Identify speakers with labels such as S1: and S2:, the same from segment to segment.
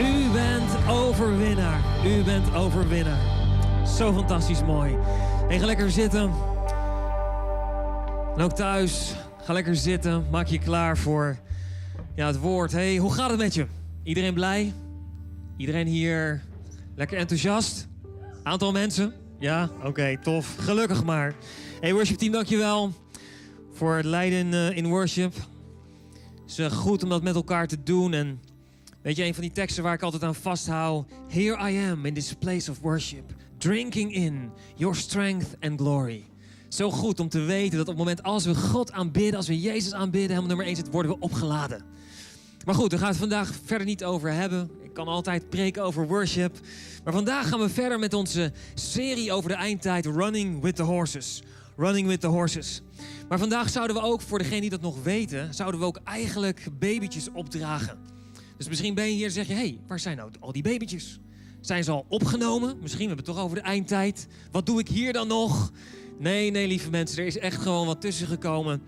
S1: U bent overwinnaar. U bent overwinnaar. Zo fantastisch mooi. Hey, ga lekker zitten. En ook thuis, ga lekker zitten. Maak je klaar voor ja, het woord. Hey, hoe gaat het met je? Iedereen blij? Iedereen hier lekker enthousiast? Aantal mensen? Ja? Oké, tof. Gelukkig maar. Hey, worship team, dankjewel voor het leiden uh, in worship. Het is uh, goed om dat met elkaar te doen. En weet je, een van die teksten waar ik altijd aan vasthoud. Here I am in this place of worship. Drinking in your strength and glory. Zo goed om te weten dat op het moment als we God aanbidden, als we Jezus aanbidden, helemaal nummer 1 zit, worden we opgeladen. Maar goed, daar gaan we het vandaag verder niet over hebben. Ik kan altijd preken over worship. Maar vandaag gaan we verder met onze serie over de eindtijd, Running with the Horses. Running with the Horses. Maar vandaag zouden we ook, voor degenen die dat nog weten, zouden we ook eigenlijk babytjes opdragen. Dus misschien ben je hier en zeg je, hé, hey, waar zijn nou al die babytjes? Zijn ze al opgenomen? Misschien hebben we het toch over de eindtijd. Wat doe ik hier dan nog? Nee, nee, lieve mensen, er is echt gewoon wat tussen gekomen.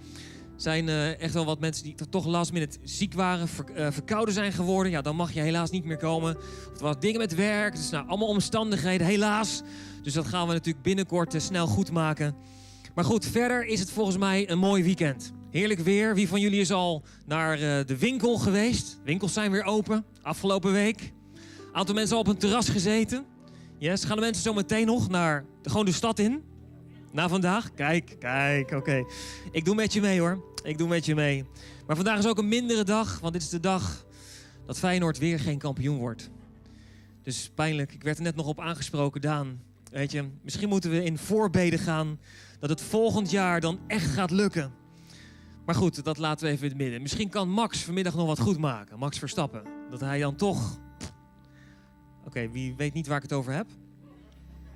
S1: Er zijn uh, echt wel wat mensen die toch last minute ziek waren, uh, verkouden zijn geworden. Ja, dan mag je helaas niet meer komen. Of wat dingen met werk, dus nou, allemaal omstandigheden, helaas. Dus dat gaan we natuurlijk binnenkort uh, snel goed maken. Maar goed, verder is het volgens mij een mooi weekend. Heerlijk weer. Wie van jullie is al naar de winkel geweest? Winkels zijn weer open, afgelopen week. Aantal mensen al op een terras gezeten. Yes, gaan de mensen zo meteen nog naar de, gewoon de stad in? Na vandaag? Kijk, kijk, oké. Ik doe met je mee hoor. Ik doe met je mee. Maar vandaag is ook een mindere dag, want dit is de dag dat Feyenoord weer geen kampioen wordt. Dus pijnlijk. Ik werd er net nog op aangesproken, Daan. Weet je, misschien moeten we in voorbeden gaan dat het volgend jaar dan echt gaat lukken. Maar goed, dat laten we even in het midden. Misschien kan Max vanmiddag nog wat goed maken. Max Verstappen. Dat hij dan toch... Oké, wie weet niet waar ik het over heb?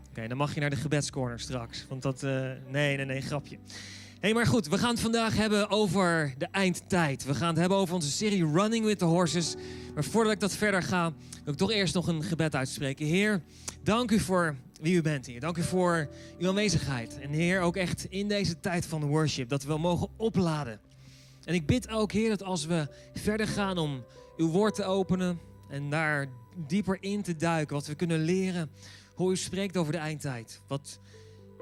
S1: Oké, dan mag je naar de gebedscorner straks. Want dat... Uh... Nee, nee, nee, grapje. Hé, hey, maar goed, we gaan het vandaag hebben over de eindtijd. We gaan het hebben over onze serie Running with the Horses. Maar voordat ik dat verder ga, wil ik toch eerst nog een gebed uitspreken. Heer, dank u voor wie u bent, Heer. Dank u voor uw aanwezigheid. En Heer, ook echt in deze tijd van worship, dat we mogen opladen. En ik bid ook, Heer, dat als we verder gaan om uw woord te openen en daar dieper in te duiken, wat we kunnen leren, hoe u spreekt over de eindtijd. Wat,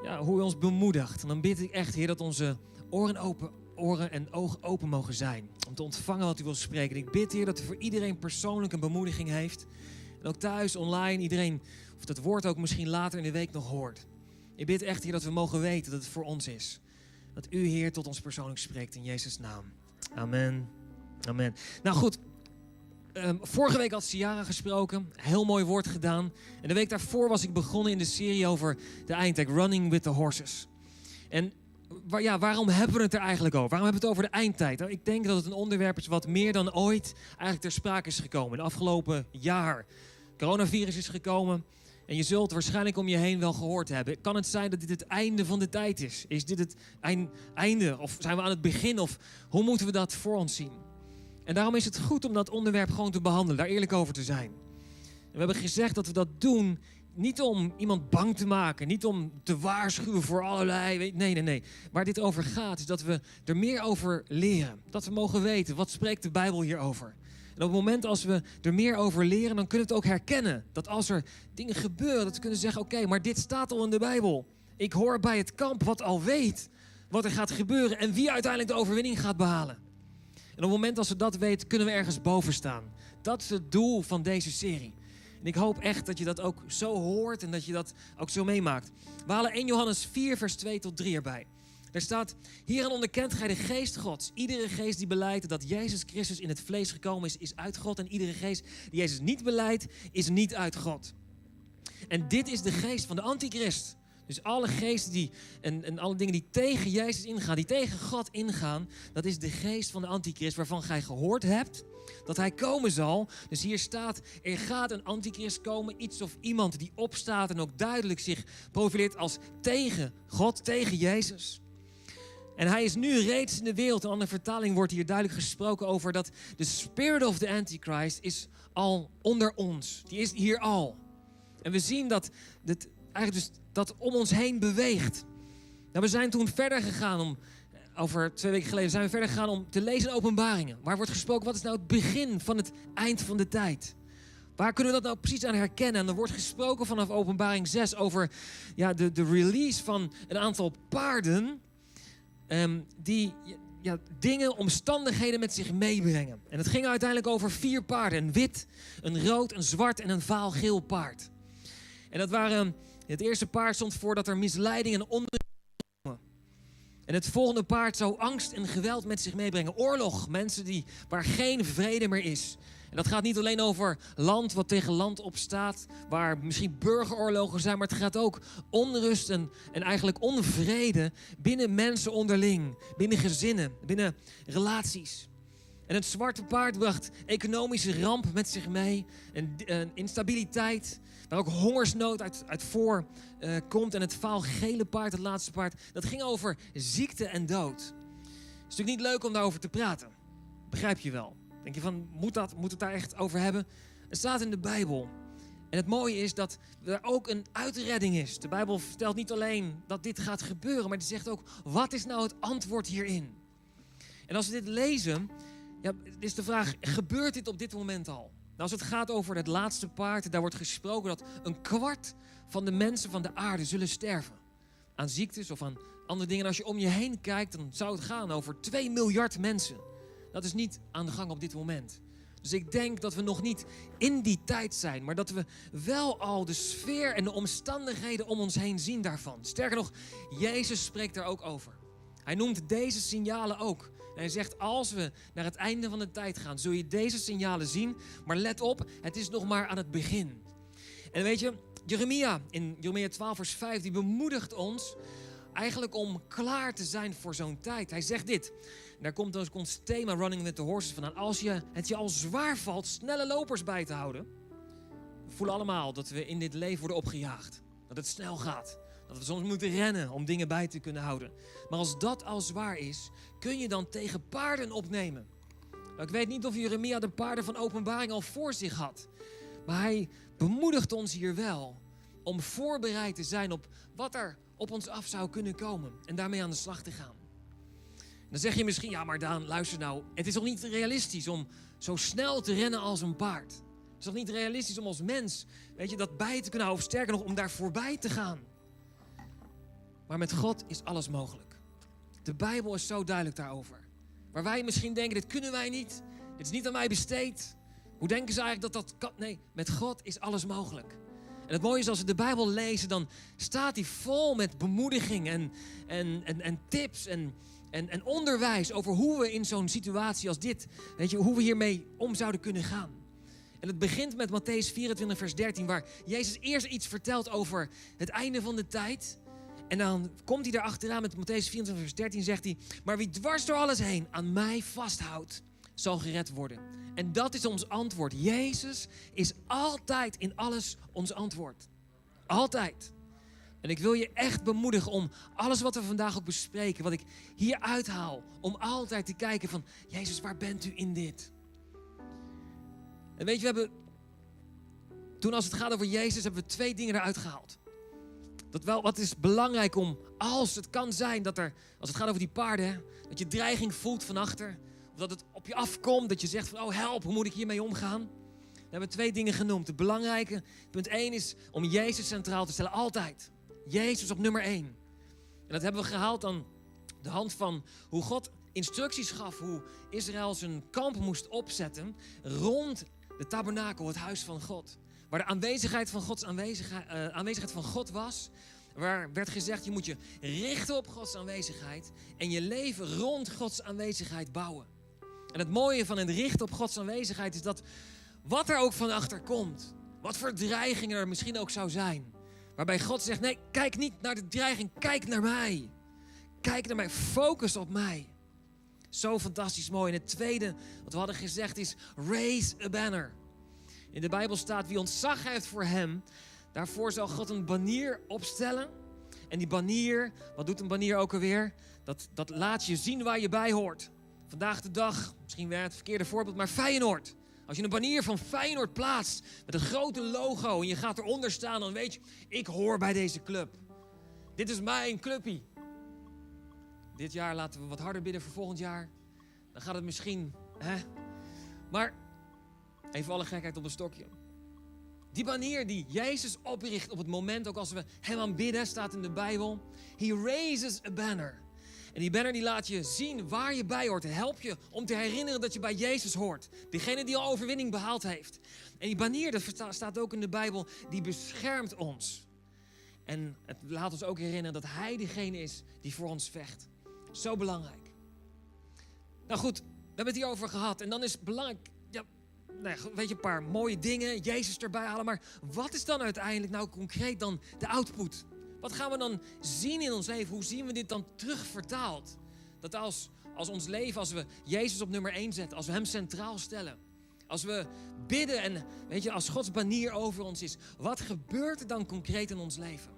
S1: ja, hoe u ons bemoedigt. En dan bid ik echt, Heer, dat onze oren, open, oren en ogen open mogen zijn. Om te ontvangen wat u wil spreken. En ik bid, Heer, dat u voor iedereen persoonlijk een bemoediging heeft. En ook thuis, online, iedereen, of dat woord ook misschien later in de week nog hoort. Ik bid echt, Heer, dat we mogen weten dat het voor ons is. Dat u, Heer, tot ons persoonlijk spreekt in Jezus' naam. Amen. Amen. Nou goed, Um, vorige week had Ciara gesproken. Heel mooi woord gedaan. En de week daarvoor was ik begonnen in de serie over de eindtijd. Running with the Horses. En ja, waarom hebben we het er eigenlijk over? Waarom hebben we het over de eindtijd? Nou, ik denk dat het een onderwerp is wat meer dan ooit eigenlijk ter sprake is gekomen. Het afgelopen jaar. Coronavirus is gekomen. En je zult waarschijnlijk om je heen wel gehoord hebben. Kan het zijn dat dit het einde van de tijd is? Is dit het einde? Of zijn we aan het begin? Of hoe moeten we dat voor ons zien? En daarom is het goed om dat onderwerp gewoon te behandelen, daar eerlijk over te zijn. En we hebben gezegd dat we dat doen niet om iemand bang te maken, niet om te waarschuwen voor allerlei. Nee, nee, nee. Waar dit over gaat, is dat we er meer over leren. Dat we mogen weten, wat spreekt de Bijbel hierover? En op het moment als we er meer over leren, dan kunnen we het ook herkennen. Dat als er dingen gebeuren, dat we kunnen zeggen: oké, maar dit staat al in de Bijbel. Ik hoor bij het kamp wat al weet wat er gaat gebeuren en wie uiteindelijk de overwinning gaat behalen. En op het moment als we dat weten, kunnen we ergens boven staan. Dat is het doel van deze serie. En ik hoop echt dat je dat ook zo hoort en dat je dat ook zo meemaakt. We halen 1 Johannes 4, vers 2 tot 3 erbij. Er staat, hierin onderkent gij de geest gods. Iedere geest die beleidt dat Jezus Christus in het vlees gekomen is, is uit God. En iedere geest die Jezus niet beleidt, is niet uit God. En dit is de geest van de antichrist. Dus alle geesten die, en, en alle dingen die tegen Jezus ingaan, die tegen God ingaan, dat is de geest van de antichrist waarvan gij gehoord hebt dat hij komen zal. Dus hier staat, er gaat een antichrist komen, iets of iemand die opstaat en ook duidelijk zich profileert als tegen God, tegen Jezus. En hij is nu reeds in de wereld. Een andere vertaling wordt hier duidelijk gesproken over dat de spirit of the antichrist is al onder ons. Die is hier al. En we zien dat het eigenlijk dus dat om ons heen beweegt. Nou, we zijn toen verder gegaan om, over twee weken geleden zijn we verder gegaan om te lezen in openbaringen. Waar wordt gesproken, wat is nou het begin van het eind van de tijd? Waar kunnen we dat nou precies aan herkennen? En er wordt gesproken vanaf openbaring 6 over ja, de, de release van een aantal paarden... Um, die ja, dingen, omstandigheden met zich meebrengen. En het ging uiteindelijk over vier paarden. Een wit, een rood, een zwart en een vaalgeel paard. En dat waren, het eerste paard stond voor dat er misleiding en onder en het volgende paard zou angst en geweld met zich meebrengen. Oorlog, mensen die, waar geen vrede meer is. En dat gaat niet alleen over land wat tegen land opstaat, waar misschien burgeroorlogen zijn, maar het gaat ook onrust en, en eigenlijk onvrede binnen mensen onderling, binnen gezinnen, binnen relaties. En het zwarte paard bracht economische ramp met zich mee, en, instabiliteit, waar ook hongersnood uit, uit voor uh, komt. En het vaalgele paard, het laatste paard, dat ging over ziekte en dood. Het is natuurlijk niet leuk om daarover te praten, begrijp je wel. Denk je van, moet, dat, moet het daar echt over hebben? Het staat in de Bijbel. En het mooie is dat er ook een uitredding is. De Bijbel vertelt niet alleen dat dit gaat gebeuren, maar die zegt ook, wat is nou het antwoord hierin? En als we dit lezen, ja, is de vraag, gebeurt dit op dit moment al? Nou, als het gaat over het laatste paard, daar wordt gesproken dat een kwart van de mensen van de aarde zullen sterven. Aan ziektes of aan andere dingen. En als je om je heen kijkt, dan zou het gaan over 2 miljard mensen. Dat is niet aan de gang op dit moment. Dus ik denk dat we nog niet in die tijd zijn, maar dat we wel al de sfeer en de omstandigheden om ons heen zien daarvan. Sterker nog, Jezus spreekt daar ook over. Hij noemt deze signalen ook. En hij zegt, als we naar het einde van de tijd gaan, zul je deze signalen zien. Maar let op, het is nog maar aan het begin. En weet je, Jeremia in Jeremia 12 vers 5, die bemoedigt ons eigenlijk om klaar te zijn voor zo'n tijd. Hij zegt dit, daar komt dus ons thema Running with the Horses vandaan. Als je, het je al zwaar valt snelle lopers bij te houden. We voelen allemaal dat we in dit leven worden opgejaagd. Dat het snel gaat. Dat we soms moeten rennen om dingen bij te kunnen houden. Maar als dat al zwaar is, kun je dan tegen paarden opnemen. Nou, ik weet niet of Jeremia de paarden van openbaring al voor zich had. Maar hij bemoedigt ons hier wel om voorbereid te zijn op wat er op ons af zou kunnen komen. En daarmee aan de slag te gaan. Dan zeg je misschien, ja maar Daan, luister nou. Het is toch niet realistisch om zo snel te rennen als een paard? Het is toch niet realistisch om als mens, weet je, dat bij te kunnen houden. Of sterker nog, om daar voorbij te gaan. Maar met God is alles mogelijk. De Bijbel is zo duidelijk daarover. Waar wij misschien denken, dit kunnen wij niet. Dit is niet aan mij besteed. Hoe denken ze eigenlijk dat dat kan? Nee, met God is alles mogelijk. En het mooie is als we de Bijbel lezen, dan staat die vol met bemoediging en, en, en, en tips en, en, onderwijs over hoe we in zo'n situatie als dit, weet je, hoe we hiermee om zouden kunnen gaan. En het begint met Matthäus 24, vers 13, waar Jezus eerst iets vertelt over het einde van de tijd. En dan komt hij erachteraan met Matthäus 24, vers 13, zegt hij, maar wie dwars door alles heen aan mij vasthoudt, zal gered worden. En dat is ons antwoord. Jezus is altijd in alles ons antwoord. Altijd. En ik wil je echt bemoedigen om alles wat we vandaag ook bespreken, wat ik hier uithaal, om altijd te kijken van, Jezus, waar bent u in dit? En weet je, we hebben, toen als het gaat over Jezus, hebben we twee dingen eruit gehaald. Dat wel, wat is belangrijk om, als het kan zijn dat er, als het gaat over die paarden, dat je dreiging voelt van achter, of dat het op je afkomt, dat je zegt van, oh help, hoe moet ik hiermee omgaan? We hebben twee dingen genoemd. Het belangrijke, punt 1 is om Jezus centraal te stellen, altijd. Jezus op nummer 1. En dat hebben we gehaald aan de hand van hoe God instructies gaf hoe Israël zijn kamp moest opzetten rond de tabernakel, het huis van God. Waar de aanwezigheid van, Gods uh, aanwezigheid van God was. Waar werd gezegd, je moet je richten op Gods aanwezigheid en je leven rond Gods aanwezigheid bouwen. En het mooie van het richten op Gods aanwezigheid is dat wat er ook van achter komt, wat voor dreigingen er misschien ook zou zijn, Waarbij God zegt: nee, kijk niet naar de dreiging, kijk naar mij. Kijk naar mij, focus op mij. Zo fantastisch mooi. En het tweede wat we hadden gezegd is: raise a banner. In de Bijbel staat: wie ontzag heeft voor hem, daarvoor zal God een banier opstellen. En die banier, wat doet een banier ook alweer? Dat, dat laat je zien waar je bij hoort. Vandaag de dag, misschien weer het verkeerde voorbeeld, maar Feyenoord. Als je een banier van Feyenoord plaatst met een grote logo en je gaat eronder staan, dan weet je, ik hoor bij deze club. Dit is mijn clubpie. Dit jaar laten we wat harder bidden voor volgend jaar. Dan gaat het misschien, hè? Maar even alle gekheid op een stokje. Die banier die Jezus opricht op het moment, ook als we hem aanbidden, staat in de Bijbel. He raises a banner. En die banner die laat je zien waar je bij hoort. Help je om te herinneren dat je bij Jezus hoort. Degene die al overwinning behaald heeft. En die banier, dat staat ook in de Bijbel, die beschermt ons. En het laat ons ook herinneren dat Hij degene is die voor ons vecht. Zo belangrijk. Nou goed, we hebben het hierover gehad. En dan is belangrijk, nou ja, weet je, een paar mooie dingen, Jezus erbij halen. Maar wat is dan uiteindelijk nou concreet dan de output? Wat gaan we dan zien in ons leven? Hoe zien we dit dan terug vertaald? Dat als, als ons leven, als we Jezus op nummer 1 zetten, als we Hem centraal stellen, als we bidden en weet je, als Gods banier over ons is, wat gebeurt er dan concreet in ons leven?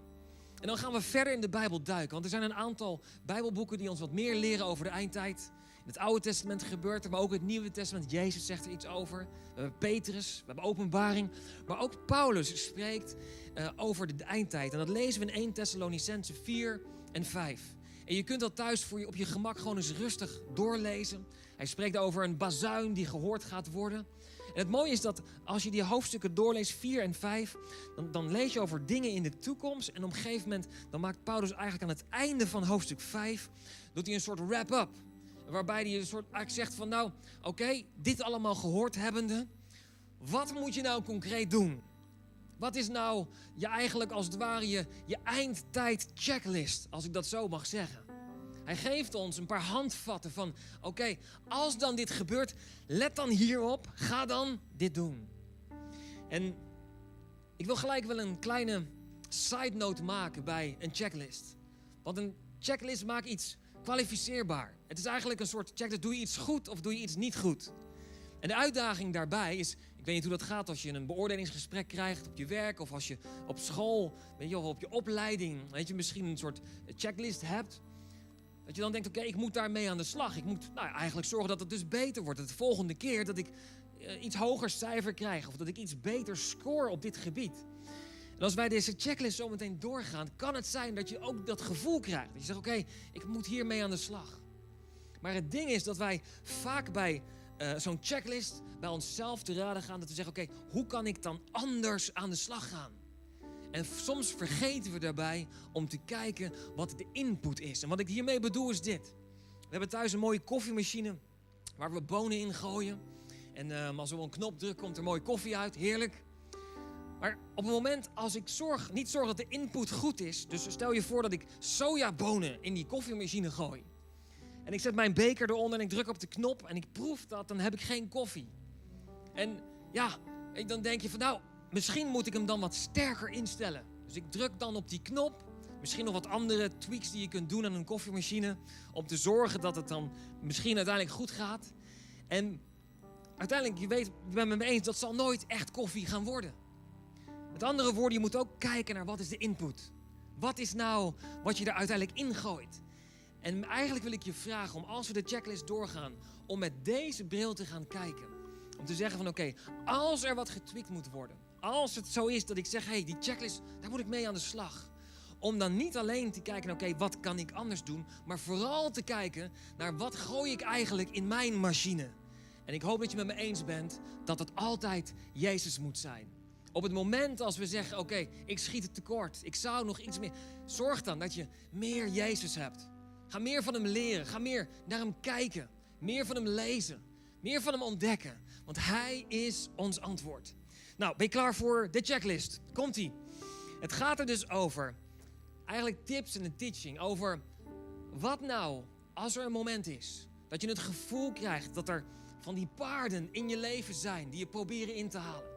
S1: En dan gaan we verder in de Bijbel duiken, want er zijn een aantal Bijbelboeken die ons wat meer leren over de eindtijd. Het Oude Testament gebeurt er, maar ook het Nieuwe Testament. Jezus zegt er iets over. We hebben Petrus, we hebben openbaring. Maar ook Paulus spreekt uh, over de eindtijd. En dat lezen we in 1 Thessalonicense 4 en 5. En je kunt dat thuis voor je op je gemak gewoon eens rustig doorlezen. Hij spreekt over een bazuin die gehoord gaat worden. En het mooie is dat als je die hoofdstukken doorleest, 4 en 5, dan, dan, lees je over dingen in de toekomst. En op een gegeven moment, dan maakt Paulus eigenlijk aan het einde van hoofdstuk 5, doet hij een soort wrap-up. Waarbij hij een soort eigenlijk zegt van nou, oké, dit allemaal gehoord hebbende, wat moet je nou concreet doen? Wat is nou je eigenlijk als het ware je, je eindtijd checklist, als ik dat zo mag zeggen? Hij geeft ons een paar handvatten van, oké, als dan dit gebeurt, let dan hierop, ga dan dit doen. En ik wil gelijk wel een kleine side note maken bij een checklist. Want een checklist maakt iets kwalificeerbaar. Het is eigenlijk een soort checklist, doe je iets goed of doe je iets niet goed? En de uitdaging daarbij is, ik weet niet hoe dat gaat als je een beoordelingsgesprek krijgt op je werk of als je op school, weet je, of op je opleiding, weet je, misschien een soort checklist hebt. Dat je dan denkt, oké, ik moet daarmee aan de slag. Ik moet nou, eigenlijk zorgen dat het dus beter wordt. Dat de volgende keer dat ik uh, iets hoger cijfer krijg of dat ik iets beter score op dit gebied. En als wij deze checklist zo meteen doorgaan, kan het zijn dat je ook dat gevoel krijgt. Dat je zegt, oké, ik moet hiermee aan de slag. Maar het ding is dat wij vaak bij uh, zo'n checklist bij onszelf te raden gaan. Dat we zeggen, oké, hoe kan ik dan anders aan de slag gaan? En soms vergeten we daarbij om te kijken wat de input is. En wat ik hiermee bedoel is dit. We hebben thuis een mooie koffiemachine waar we bonen in gooien. En uh, als we een knop drukken, komt er mooie koffie uit. Heerlijk. Maar op het moment als ik zorg, niet zorg dat de input goed is. Dus stel je voor dat ik sojabonen in die koffiemachine gooi. En ik zet mijn beker eronder en ik druk op de knop en ik proef dat, dan heb ik geen koffie. En ja, dan denk je van nou, misschien moet ik hem dan wat sterker instellen. Dus ik druk dan op die knop. Misschien nog wat andere tweaks die je kunt doen aan een koffiemachine. Om te zorgen dat het dan misschien uiteindelijk goed gaat. En uiteindelijk, je weet, ik ben het me eens, dat zal nooit echt koffie gaan worden. Met andere woorden, je moet ook kijken naar wat is de input. Wat is nou wat je er uiteindelijk ingooit? En eigenlijk wil ik je vragen om als we de checklist doorgaan, om met deze bril te gaan kijken. Om te zeggen van oké, als er wat getweakt moet worden. Als het zo is dat ik zeg, hé, hey, die checklist, daar moet ik mee aan de slag. Om dan niet alleen te kijken, oké, wat kan ik anders doen? Maar vooral te kijken naar wat gooi ik eigenlijk in mijn machine. En ik hoop dat je met me eens bent dat het altijd Jezus moet zijn. Op het moment als we zeggen, oké, ik schiet het tekort. Ik zou nog iets meer. Zorg dan dat je meer Jezus hebt. Ga meer van hem leren. Ga meer naar hem kijken. Meer van hem lezen. Meer van hem ontdekken. Want hij is ons antwoord. Nou, ben je klaar voor de checklist? Komt-ie. Het gaat er dus over, eigenlijk tips en een teaching, over wat nou als er een moment is dat je het gevoel krijgt dat er van die paarden in je leven zijn die je proberen in te halen.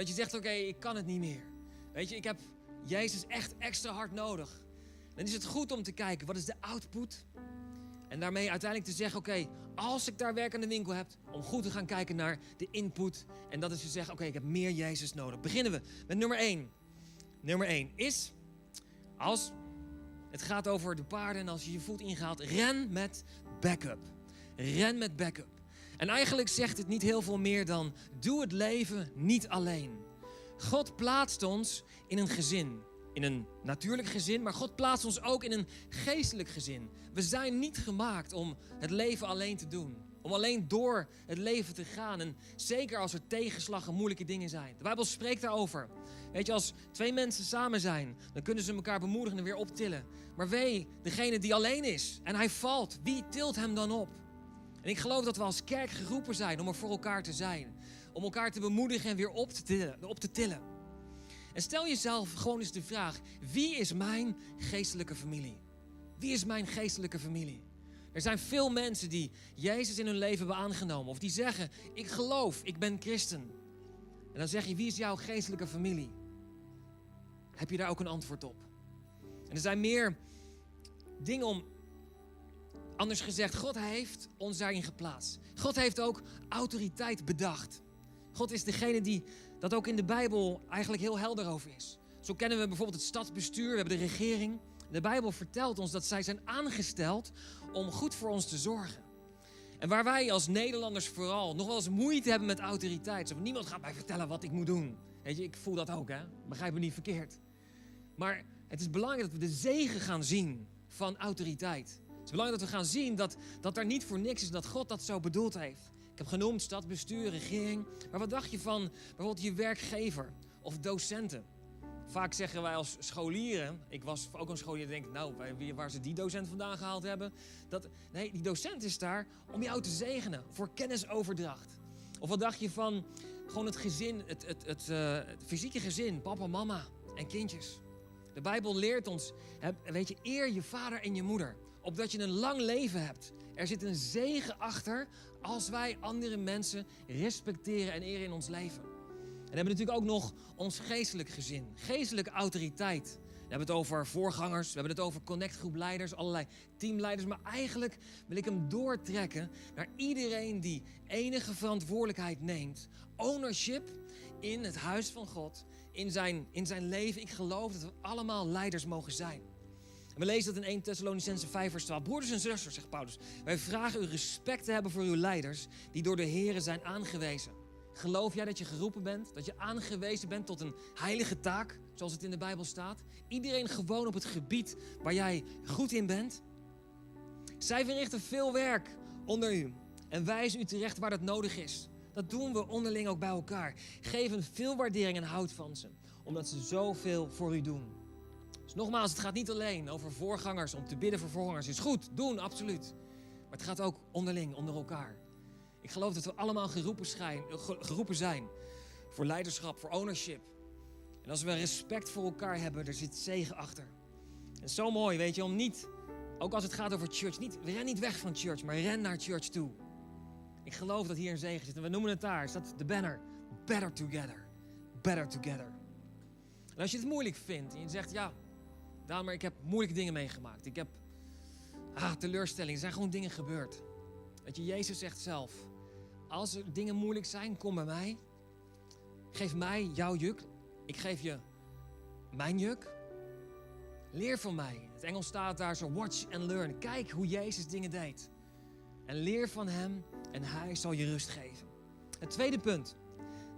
S1: Dat je zegt, oké, ik kan het niet meer. Weet je, ik heb Jezus echt extra hard nodig. Dan is het goed om te kijken, wat is de output? En daarmee uiteindelijk te zeggen, oké, als ik daar werk aan de winkel heb, om goed te gaan kijken naar de input. En dat is te zeggen, oké, ik heb meer Jezus nodig. Beginnen we met nummer 1. Nummer 1 is, als het gaat over de paarden en als je je voet ingaat, ren met backup. Ren met backup. En eigenlijk zegt het niet heel veel meer dan, doe het leven niet alleen. God plaatst ons in een gezin in een natuurlijk gezin, maar God plaatst ons ook in een geestelijk gezin. We zijn niet gemaakt om het leven alleen te doen. Om alleen door het leven te gaan. En zeker als er tegenslag en moeilijke dingen zijn. De Bijbel spreekt daarover. Weet je, als twee mensen samen zijn, dan kunnen ze elkaar bemoedigen en weer optillen. Maar wee, degene die alleen is en hij valt, wie tilt hem dan op? En ik geloof dat we als kerk geroepen zijn om er voor elkaar te zijn. Om elkaar te bemoedigen en weer op te tillen. Op te tillen. En stel jezelf gewoon eens de vraag: wie is mijn geestelijke familie? Wie is mijn geestelijke familie? Er zijn veel mensen die Jezus in hun leven hebben aangenomen. Of die zeggen, ik geloof, ik ben christen. En dan zeg je, wie is jouw geestelijke familie? Heb je daar ook een antwoord op? En er zijn meer dingen om... Anders gezegd, God heeft ons daarin geplaatst. God heeft ook autoriteit bedacht. God is degene die dat ook in de Bijbel eigenlijk heel helder over is. Zo kennen we bijvoorbeeld het stadsbestuur, we hebben de regering. De Bijbel vertelt ons dat zij zijn aangesteld om goed voor ons te zorgen. En waar wij als Nederlanders vooral nog wel eens moeite hebben met autoriteit. Zo, niemand gaat mij vertellen wat ik moet doen. Weet je, ik voel dat ook, hè? Begrijp me niet verkeerd. Maar het is belangrijk dat we de zegen gaan zien van autoriteit. Is belangrijk dat we gaan zien dat, dat er niet voor niks is dat God dat zo bedoeld heeft. Ik heb genoemd stadbestuur, regering. Maar wat dacht je van bijvoorbeeld je werkgever of docenten? Vaak zeggen wij als scholieren, ik was ook een scholier, denk nou, waar ze die docent vandaan gehaald hebben. Dat, nee, die docent is daar om jou te zegenen voor kennisoverdracht. Of wat dacht je van gewoon het gezin, het, het, het, uh, het fysieke gezin, papa, mama en kindjes. De Bijbel leert ons, weet je, eer je vader en je moeder, opdat je een lang leven hebt. Er zit een zegen achter als wij andere mensen respecteren en eren in ons leven. En we hebben natuurlijk ook nog ons geestelijk gezin, geestelijke autoriteit. We hebben het over voorgangers, we hebben het over connectgroepleiders, allerlei teamleiders. Maar eigenlijk wil ik hem doortrekken naar iedereen die enige verantwoordelijkheid neemt. Ownership in het huis van God, in zijn, in zijn leven. Ik geloof dat we allemaal leiders mogen zijn. We lezen dat in 1 Thessalonicense 5 vers 12. Broeders en zusters, zegt Paulus, wij vragen u respect te hebben voor uw leiders die door de Here zijn aangewezen. Geloof jij dat je geroepen bent? Dat je aangewezen bent tot een heilige taak, zoals het in de Bijbel staat? Iedereen gewoon op het gebied waar jij goed in bent? Zij verrichten veel werk onder u en wijzen u terecht waar dat nodig is. Dat doen we onderling ook bij elkaar. Geven veel waardering en houd van ze, omdat ze zoveel voor u doen. Dus nogmaals, het gaat niet alleen over voorgangers, om te bidden voor voorgangers. Is goed, doen, absoluut. Maar het gaat ook onderling, onder elkaar. Ik geloof dat we allemaal geroepen, schijn, geroepen zijn voor leiderschap, voor ownership. En als we respect voor elkaar hebben, er zit zegen achter. En zo mooi, weet je, om niet, ook als het gaat over church, niet, ren niet weg van church, maar ren naar church toe. Ik geloof dat hier een zegen zit. En we noemen het daar, is dat de banner. Better together. Better together. En als je het moeilijk vindt en je zegt, ja, Daan, maar ik heb moeilijke dingen meegemaakt. Ik heb ah, teleurstellingen. Er zijn gewoon dingen gebeurd. Dat je, Jezus zegt zelf, als er dingen moeilijk zijn, kom bij mij. Geef mij jouw juk. Ik geef je mijn juk. Leer van mij. Het Engels staat daar zo, watch and learn. Kijk hoe Jezus dingen deed. En leer van hem en hij zal je rust geven. Het tweede punt.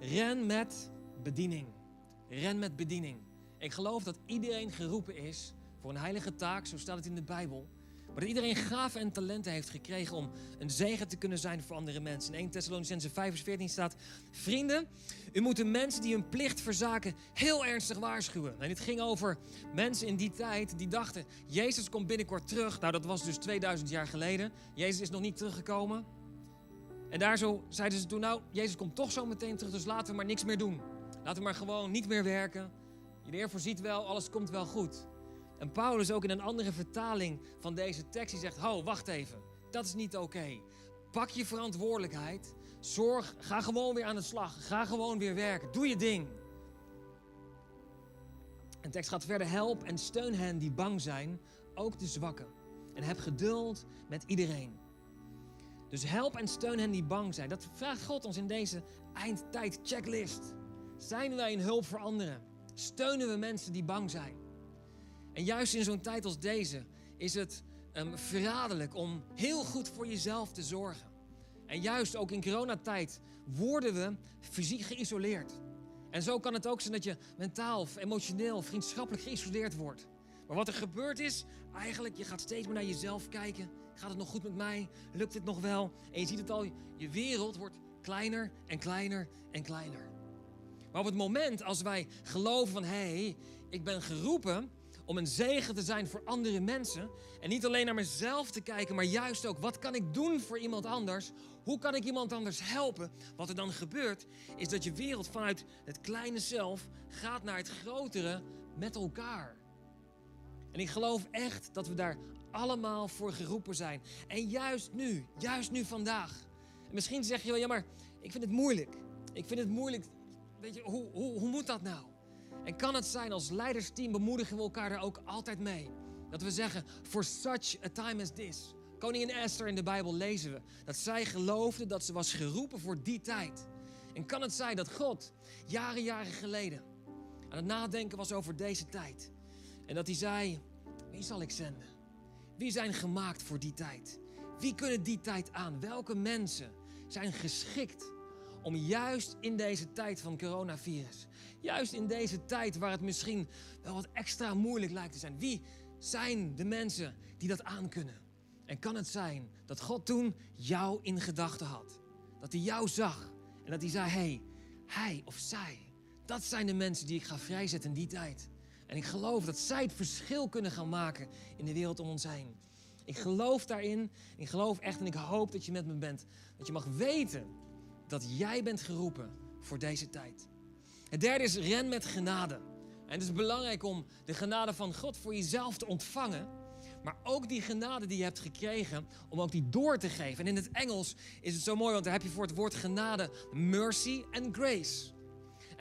S1: Ren met bediening. Ren met bediening. Ik geloof dat iedereen geroepen is voor een heilige taak, zo staat het in de Bijbel. Maar dat iedereen gaven en talenten heeft gekregen om een zegen te kunnen zijn voor andere mensen. In 1 Thessalonicense 5 vers 14 staat... Vrienden, u moet de mensen die hun plicht verzaken heel ernstig waarschuwen. En het ging over mensen in die tijd die dachten... Jezus komt binnenkort terug. Nou, dat was dus 2000 jaar geleden. Jezus is nog niet teruggekomen. En daar zo zeiden ze toen... Nou, Jezus komt toch zo meteen terug, dus laten we maar niks meer doen. Laten we maar gewoon niet meer werken. Je de voorziet wel, alles komt wel goed. En Paulus ook in een andere vertaling van deze tekst, die zegt, ho, wacht even, dat is niet oké. Pak je verantwoordelijkheid, zorg, ga gewoon weer aan de slag, ga gewoon weer werken, doe je ding. En tekst gaat verder, help en steun hen die bang zijn, ook de zwakken. En heb geduld met iedereen. Dus help en steun hen die bang zijn. Dat vraagt God ons in deze eindtijd checklist. Zijn wij een hulp voor anderen? Steunen we mensen die bang zijn? En juist in zo'n tijd als deze is het um, verraderlijk om heel goed voor jezelf te zorgen. En juist ook in coronatijd worden we fysiek geïsoleerd. En zo kan het ook zijn dat je mentaal emotioneel, vriendschappelijk geïsoleerd wordt. Maar wat er gebeurt is, eigenlijk, je gaat steeds meer naar jezelf kijken. Gaat het nog goed met mij? Lukt dit nog wel? En je ziet het al, je wereld wordt kleiner en kleiner en kleiner. Maar op het moment als wij geloven van hé, hey, ik ben geroepen om een zegen te zijn voor andere mensen. En niet alleen naar mezelf te kijken, maar juist ook wat kan ik doen voor iemand anders? Hoe kan ik iemand anders helpen? Wat er dan gebeurt, is dat je wereld vanuit het kleine zelf gaat naar het grotere met elkaar. En ik geloof echt dat we daar allemaal voor geroepen zijn. En juist nu, juist nu vandaag. En misschien zeg je wel, ja maar ik vind het moeilijk. Ik vind het moeilijk. Weet je, hoe, hoe, hoe moet dat nou? En kan het zijn als leidersteam bemoedigen we elkaar daar ook altijd mee. Dat we zeggen, for such a time as this. Koningin Esther in de Bijbel lezen we dat zij geloofde dat ze was geroepen voor die tijd. En kan het zijn dat God jaren, jaren geleden aan het nadenken was over deze tijd. En dat hij zei, wie zal ik zenden? Wie zijn gemaakt voor die tijd? Wie kunnen die tijd aan? Welke mensen zijn geschikt om juist in deze tijd van coronavirus, juist in deze tijd waar het misschien wel wat extra moeilijk lijkt te zijn, wie zijn de mensen die dat aankunnen? En kan het zijn dat God toen jou in gedachten had? Dat hij jou zag en dat hij zei: hey, hij of zij, dat zijn de mensen die ik ga vrijzetten in die tijd. En ik geloof dat zij het verschil kunnen gaan maken in de wereld om ons heen. Ik geloof daarin. Ik geloof echt en ik hoop dat je met me bent. Dat je mag weten dat jij bent geroepen voor deze tijd. Het derde is ren met genade. En het is belangrijk om de genade van God voor jezelf te ontvangen. Maar ook die genade die je hebt gekregen, om ook die door te geven. En in het Engels is het zo mooi, want daar heb je voor het woord genade mercy en grace.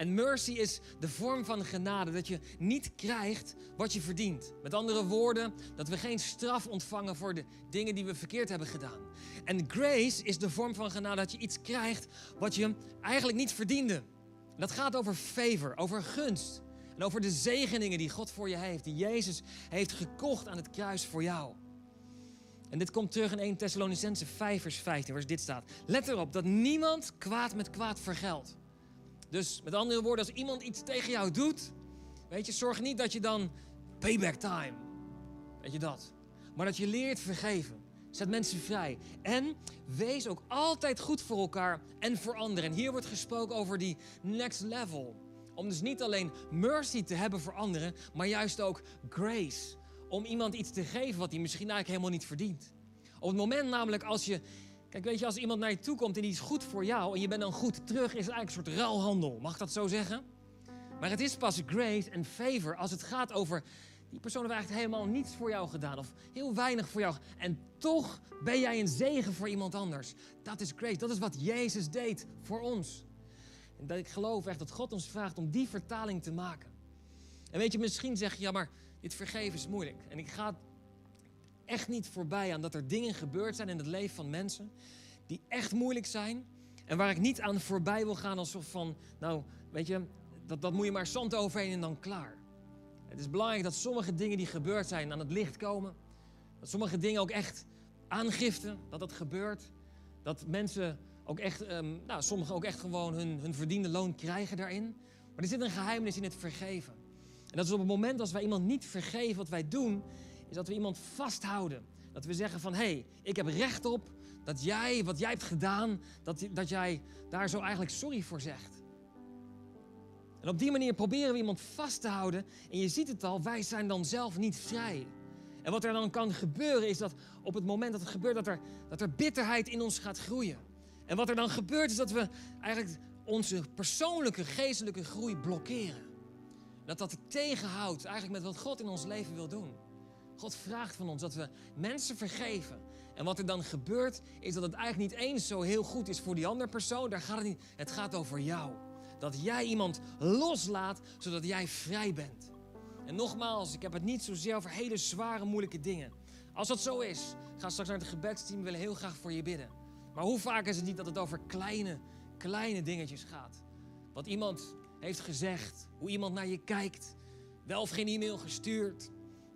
S1: En mercy is de vorm van genade, dat je niet krijgt wat je verdient. Met andere woorden, dat we geen straf ontvangen voor de dingen die we verkeerd hebben gedaan. En grace is de vorm van genade, dat je iets krijgt wat je eigenlijk niet verdiende. Dat gaat over favor, over gunst. En over de zegeningen die God voor je heeft, die Jezus heeft gekocht aan het kruis voor jou. En dit komt terug in 1 Thessalonicense 5 vers 15, waar dit staat. Let erop dat niemand kwaad met kwaad vergeldt. Dus met andere woorden, als iemand iets tegen jou doet, weet je, zorg niet dat je dan payback time. Weet je dat? Maar dat je leert vergeven. Zet mensen vrij. En wees ook altijd goed voor elkaar en voor anderen. En hier wordt gesproken over die next level. Om dus niet alleen mercy te hebben voor anderen, maar juist ook grace. Om iemand iets te geven wat hij misschien eigenlijk helemaal niet verdient. Op het moment namelijk als je Kijk, weet je, als iemand naar je toe komt en die is goed voor jou en je bent dan goed terug, is het eigenlijk een soort ruilhandel. Mag dat zo zeggen? Maar het is pas grace en favor als het gaat over die persoon heeft eigenlijk helemaal niets voor jou gedaan of heel weinig voor jou. En toch ben jij een zegen voor iemand anders. Dat is grace. Dat is wat Jezus deed voor ons. En dat ik geloof echt dat God ons vraagt om die vertaling te maken. En weet je, misschien zeg je, ja, maar dit vergeven is moeilijk. En ik ga echt niet voorbij aan dat er dingen gebeurd zijn in het leven van mensen die echt moeilijk zijn en waar ik niet aan voorbij wil gaan alsof van, nou, weet je, dat, dat moet je maar zand overheen en dan klaar. Het is belangrijk dat sommige dingen die gebeurd zijn aan het licht komen. Dat sommige dingen ook echt aangiften dat dat gebeurt. Dat mensen ook echt, um, nou, sommigen ook echt gewoon hun, hun verdiende loon krijgen daarin. Maar er zit een geheimnis in het vergeven. En dat is op het moment als wij iemand niet vergeven wat wij doen, is dat we iemand vasthouden. Dat we zeggen van, hé, hey, ik heb recht op dat jij, wat jij hebt gedaan, dat, dat jij daar zo eigenlijk sorry voor zegt. En op die manier proberen we iemand vast te houden. En je ziet het al, wij zijn dan zelf niet vrij. En wat er dan kan gebeuren is dat op het moment dat het gebeurt, dat er, dat er bitterheid in ons gaat groeien. En wat er dan gebeurt is dat we eigenlijk onze persoonlijke geestelijke groei blokkeren. Dat dat tegenhoudt eigenlijk met wat God in ons leven wil doen. God vraagt van ons dat we mensen vergeven. En wat er dan gebeurt, is dat het eigenlijk niet eens zo heel goed is voor die andere persoon. Daar gaat het niet. Het gaat over jou. Dat jij iemand loslaat, zodat jij vrij bent. En nogmaals, ik heb het niet zozeer over hele zware, moeilijke dingen. Als dat zo is, ga straks naar het gebedsteam. We willen heel graag voor je bidden. Maar hoe vaak is het niet dat het over kleine, kleine dingetjes gaat? Wat iemand heeft gezegd, hoe iemand naar je kijkt, wel of geen e-mail gestuurd,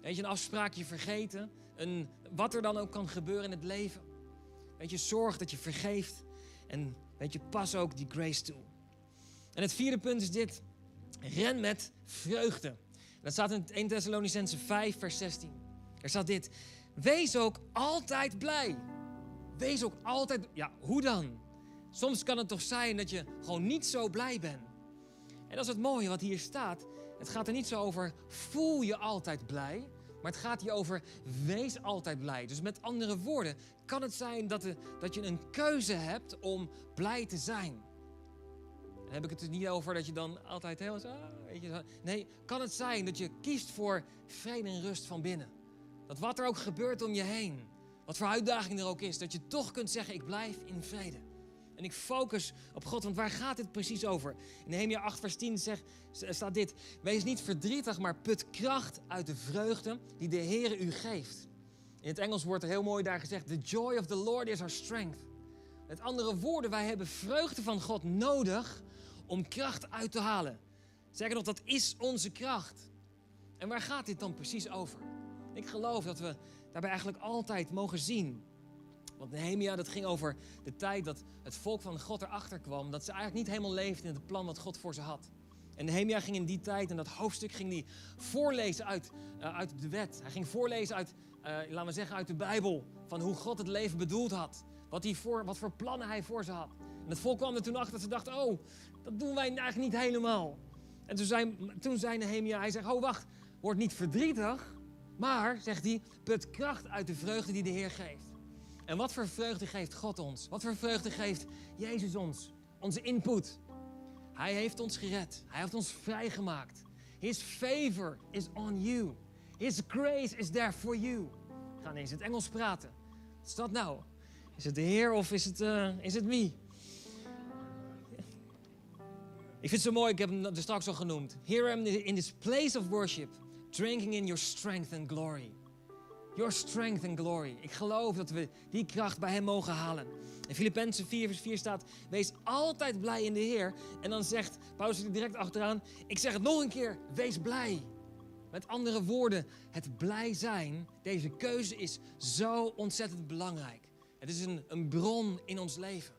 S1: Weet je, een afspraakje vergeten. Een, wat er dan ook kan gebeuren in het leven. Weet je, zorg dat je vergeeft. En weet je, pas ook die grace toe. En het vierde punt is dit. Ren met vreugde. dat staat in 1 Thessalonicense 5, vers 16. Er staat dit. wees ook altijd blij. Wees ook altijd. Ja, hoe dan? Soms kan het toch zijn dat je gewoon niet zo blij bent. En dat is het mooie wat hier staat. Het gaat er niet zo over, voel je altijd blij. Maar het gaat hier over, wees altijd blij. Dus met andere woorden, kan het zijn dat, dat je een keuze hebt om blij te zijn. Dan heb ik het er niet over dat je dan altijd heel zo, weet je, Nee, kan het zijn dat je kiest voor vrede en rust van binnen. Dat wat er ook gebeurt om je heen, wat voor uitdaging er ook is, dat je toch kunt zeggen, ik blijf in vrede. En ik focus op God, want waar gaat dit precies over? In Nehemia 8 vers 10 zegt, staat dit. Wees niet verdrietig, maar put kracht uit de vreugde die de Heer u geeft. In het Engels wordt er heel mooi daar gezegd, the joy of the Lord is our strength. Met andere woorden, wij hebben vreugde van God nodig om kracht uit te halen. Zeggen nog, dat is onze kracht. En waar gaat dit dan precies over? Ik geloof dat we daarbij eigenlijk altijd mogen zien want Nehemia, dat ging over de tijd dat het volk van God erachter kwam. Dat ze eigenlijk niet helemaal leefden in het plan wat God voor ze had. En Nehemia ging in die tijd, en dat hoofdstuk ging hij voorlezen uit, uh, uit de wet. Hij ging voorlezen uit, uh, laten we zeggen, uit de Bijbel. Van hoe God het leven bedoeld had. Wat, hij voor, wat voor plannen hij voor ze had. En het volk kwam er toen achter dat ze dachten, oh, dat doen wij eigenlijk niet helemaal. En toen zei, toen zei Nehemia, hij zegt, oh wacht, word niet verdrietig. Maar, zegt hij, put kracht uit de vreugde die de Heer geeft. En wat voor vreugde geeft God ons? Wat voor vreugde geeft Jezus ons? Onze input. Hij heeft ons gered. Hij heeft ons vrijgemaakt. His favor is on you. His grace is there for you. We gaan eens in het Engels praten. Wat is dat nou? Is het de Heer of is het, uh, is het me? Ik vind het zo mooi, ik heb hem er straks al genoemd. Here I am in this place of worship, drinking in your strength and glory. Your strength and glory. Ik geloof dat we die kracht bij Hem mogen halen. In Filippenzen 4 vers 4 staat, wees altijd blij in de Heer. En dan zegt Paulus er direct achteraan, ik zeg het nog een keer, wees blij. Met andere woorden, het blij zijn, deze keuze is zo ontzettend belangrijk. Het is een, een bron in ons leven.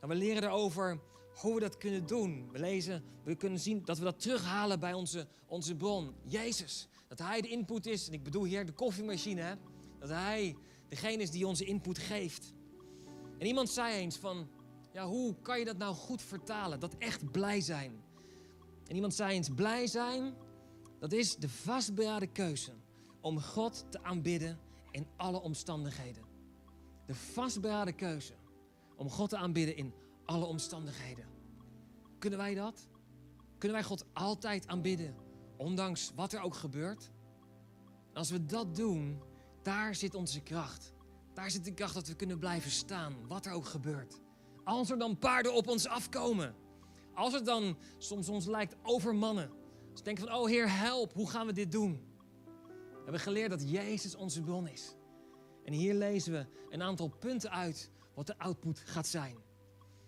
S1: En we leren erover hoe we dat kunnen doen. We lezen, we kunnen zien dat we dat terughalen bij onze, onze bron, Jezus. Dat Hij de input is, en ik bedoel hier de koffiemachine, dat Hij degene is die onze input geeft. En iemand zei eens van, ja, hoe kan je dat nou goed vertalen? Dat echt blij zijn. En iemand zei eens, blij zijn, dat is de vastberaden keuze om God te aanbidden in alle omstandigheden. De vastberaden keuze om God te aanbidden in alle omstandigheden. Kunnen wij dat? Kunnen wij God altijd aanbidden, ondanks wat er ook gebeurt? als we dat doen, daar zit onze kracht. Daar zit de kracht dat we kunnen blijven staan, wat er ook gebeurt. Als er dan paarden op ons afkomen. Als het dan soms ons lijkt overmannen. Als we denken van, oh Heer, help, hoe gaan we dit doen? We hebben geleerd dat Jezus onze bron is. En hier lezen we een aantal punten uit wat de output gaat zijn.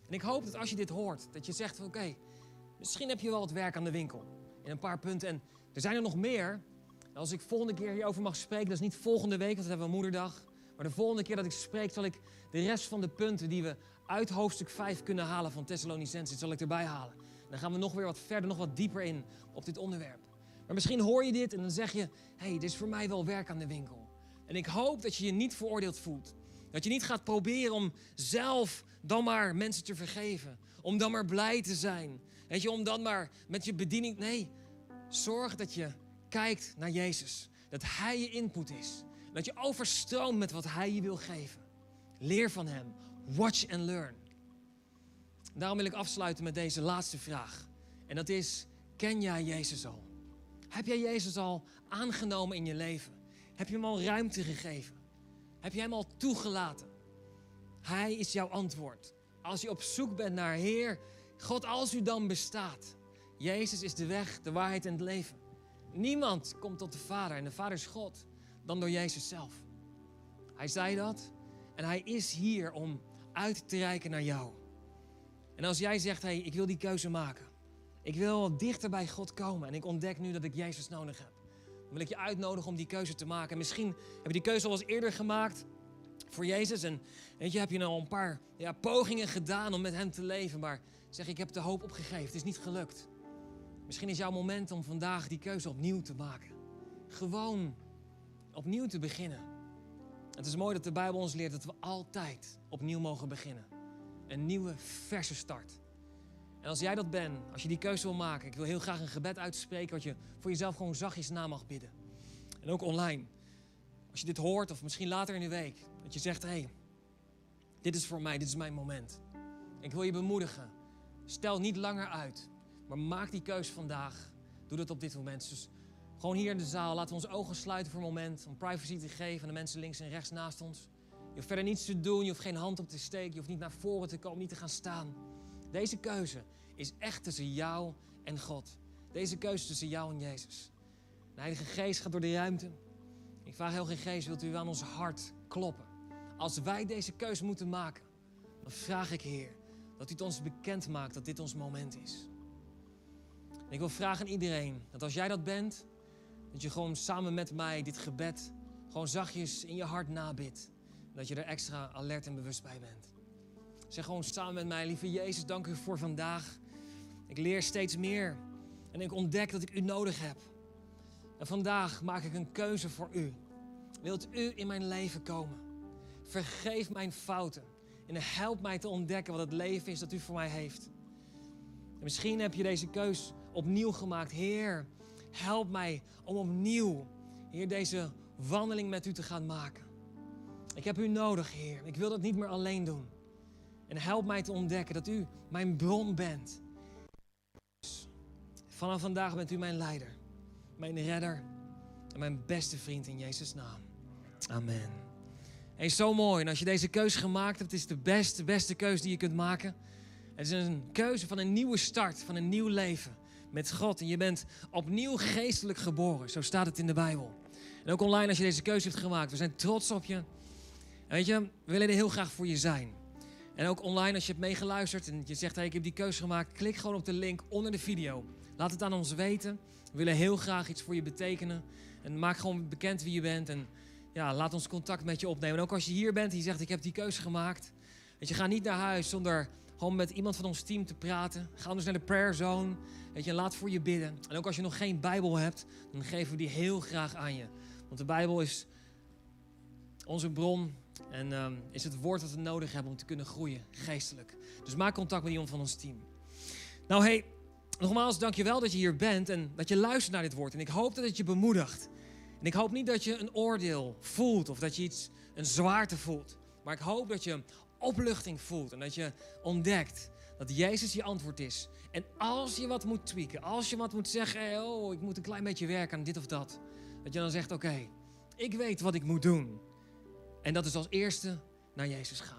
S1: En ik hoop dat als je dit hoort, dat je zegt van oké, misschien heb je wel wat werk aan de winkel. In een paar punten. En er zijn er nog meer. Als ik volgende keer hierover mag spreken, dat is niet volgende week, want dan hebben we moederdag. Maar de volgende keer dat ik spreek, zal ik de rest van de punten die we uit hoofdstuk 5 kunnen halen van Thessalonicense, zal ik erbij halen. En dan gaan we nog weer wat verder, nog wat dieper in op dit onderwerp. Maar misschien hoor je dit en dan zeg je, hé, hey, dit is voor mij wel werk aan de winkel. En ik hoop dat je je niet veroordeeld voelt. Dat je niet gaat proberen om zelf dan maar mensen te vergeven. Om dan maar blij te zijn. Weet je, om dan maar met je bediening. Nee, zorg dat je kijkt naar Jezus. Dat Hij je input is. Dat je overstroomt met wat Hij je wil geven. Leer van Hem. Watch and learn. Daarom wil ik afsluiten met deze laatste vraag. En dat is, ken jij Jezus al? Heb jij Jezus al aangenomen in je leven? Heb je Hem al ruimte gegeven? Heb je Hem al toegelaten? Hij is jouw antwoord. Als je op zoek bent naar Heer, God, als u dan bestaat. Jezus is de weg, de waarheid en het leven. Niemand komt tot de Vader en de Vader is God dan door Jezus zelf. Hij zei dat en hij is hier om uit te reiken naar jou. En als jij zegt, hé, hey, ik wil die keuze maken. Ik wil dichter bij God komen en ik ontdek nu dat ik Jezus nodig heb. Dan wil ik je uitnodigen om die keuze te maken. misschien heb je die keuze al eens eerder gemaakt voor Jezus. En weet je, heb je al een paar ja, pogingen gedaan om met Hem te leven. Maar zeg, ik heb de hoop opgegeven. Het is niet gelukt. Misschien is jouw moment om vandaag die keuze opnieuw te maken. Gewoon opnieuw te beginnen. Het is mooi dat de Bijbel ons leert dat we altijd opnieuw mogen beginnen. Een nieuwe, verse start. En als jij dat bent, als je die keuze wil maken, ik wil heel graag een gebed uitspreken wat je voor jezelf gewoon zachtjes na mag bidden. En ook online. Als je dit hoort, of misschien later in de week, dat je zegt: hé, hey, dit is voor mij, dit is mijn moment. Ik wil je bemoedigen. Stel niet langer uit, maar maak die keuze vandaag. Doe dat op dit moment. Dus gewoon hier in de zaal, laten we onze ogen sluiten voor een moment om privacy te geven aan de mensen links en rechts naast ons. Je hoeft verder niets te doen, je hoeft geen hand op te steken, je hoeft niet naar voren te komen, niet te gaan staan. Deze keuze is echt tussen jou en God. Deze keuze tussen jou en Jezus. De Heilige Geest gaat door de ruimte. Ik vraag heel geen Geest, wilt u aan ons hart kloppen? Als wij deze keuze moeten maken, dan vraag ik Heer dat u het ons bekend maakt dat dit ons moment is. En ik wil vragen aan iedereen dat als jij dat bent, dat je gewoon samen met mij dit gebed gewoon zachtjes in je hart nabidt. Dat je er extra alert en bewust bij bent. Zeg gewoon samen met mij, lieve Jezus, dank u voor vandaag. Ik leer steeds meer en ik ontdek dat ik u nodig heb. En vandaag maak ik een keuze voor u. Wilt u in mijn leven komen? Vergeef mijn fouten en help mij te ontdekken wat het leven is dat u voor mij heeft. En misschien heb je deze keus opnieuw gemaakt. Heer, help mij om opnieuw, Heer, deze wandeling met u te gaan maken. Ik heb u nodig, Heer. Ik wil dat niet meer alleen doen. En help mij te ontdekken dat u mijn bron bent. Vanaf vandaag bent u mijn leider, mijn redder en mijn beste vriend in Jezus' naam. Amen. Hey, zo mooi. En als je deze keuze gemaakt hebt, is het de beste, beste keuze die je kunt maken. Het is een keuze van een nieuwe start, van een nieuw leven met God. En je bent opnieuw geestelijk geboren. Zo staat het in de Bijbel. En ook online als je deze keuze hebt gemaakt. We zijn trots op je. Weet je, we willen er heel graag voor je zijn. En ook online als je hebt meegeluisterd en je zegt, hey, ik heb die keuze gemaakt. Klik gewoon op de link onder de video. Laat het aan ons weten. We willen heel graag iets voor je betekenen. En maak gewoon bekend wie je bent. En ja, laat ons contact met je opnemen. En ook als je hier bent en je zegt, ik heb die keuze gemaakt. Dat je, ga niet naar huis zonder gewoon met iemand van ons team te praten. Ga dus naar de prayer zone. Weet je, laat voor je bidden. En ook als je nog geen Bijbel hebt, dan geven we die heel graag aan je. Want de Bijbel is onze bron en um, is het woord dat we nodig hebben om te kunnen groeien, geestelijk. Dus maak contact met iemand van ons team. Nou hey, nogmaals, dankjewel dat je hier bent en dat je luistert naar dit woord. En ik hoop dat het je bemoedigt. En ik hoop niet dat je een oordeel voelt of dat je iets, een zwaarte voelt. Maar ik hoop dat je opluchting voelt en dat je ontdekt dat Jezus je antwoord is. En als je wat moet tweaken, als je wat moet zeggen, oh, ik moet een klein beetje werken aan dit of dat. Dat je dan zegt, oké, ik weet wat ik moet doen. En dat is als eerste naar Jezus gaan.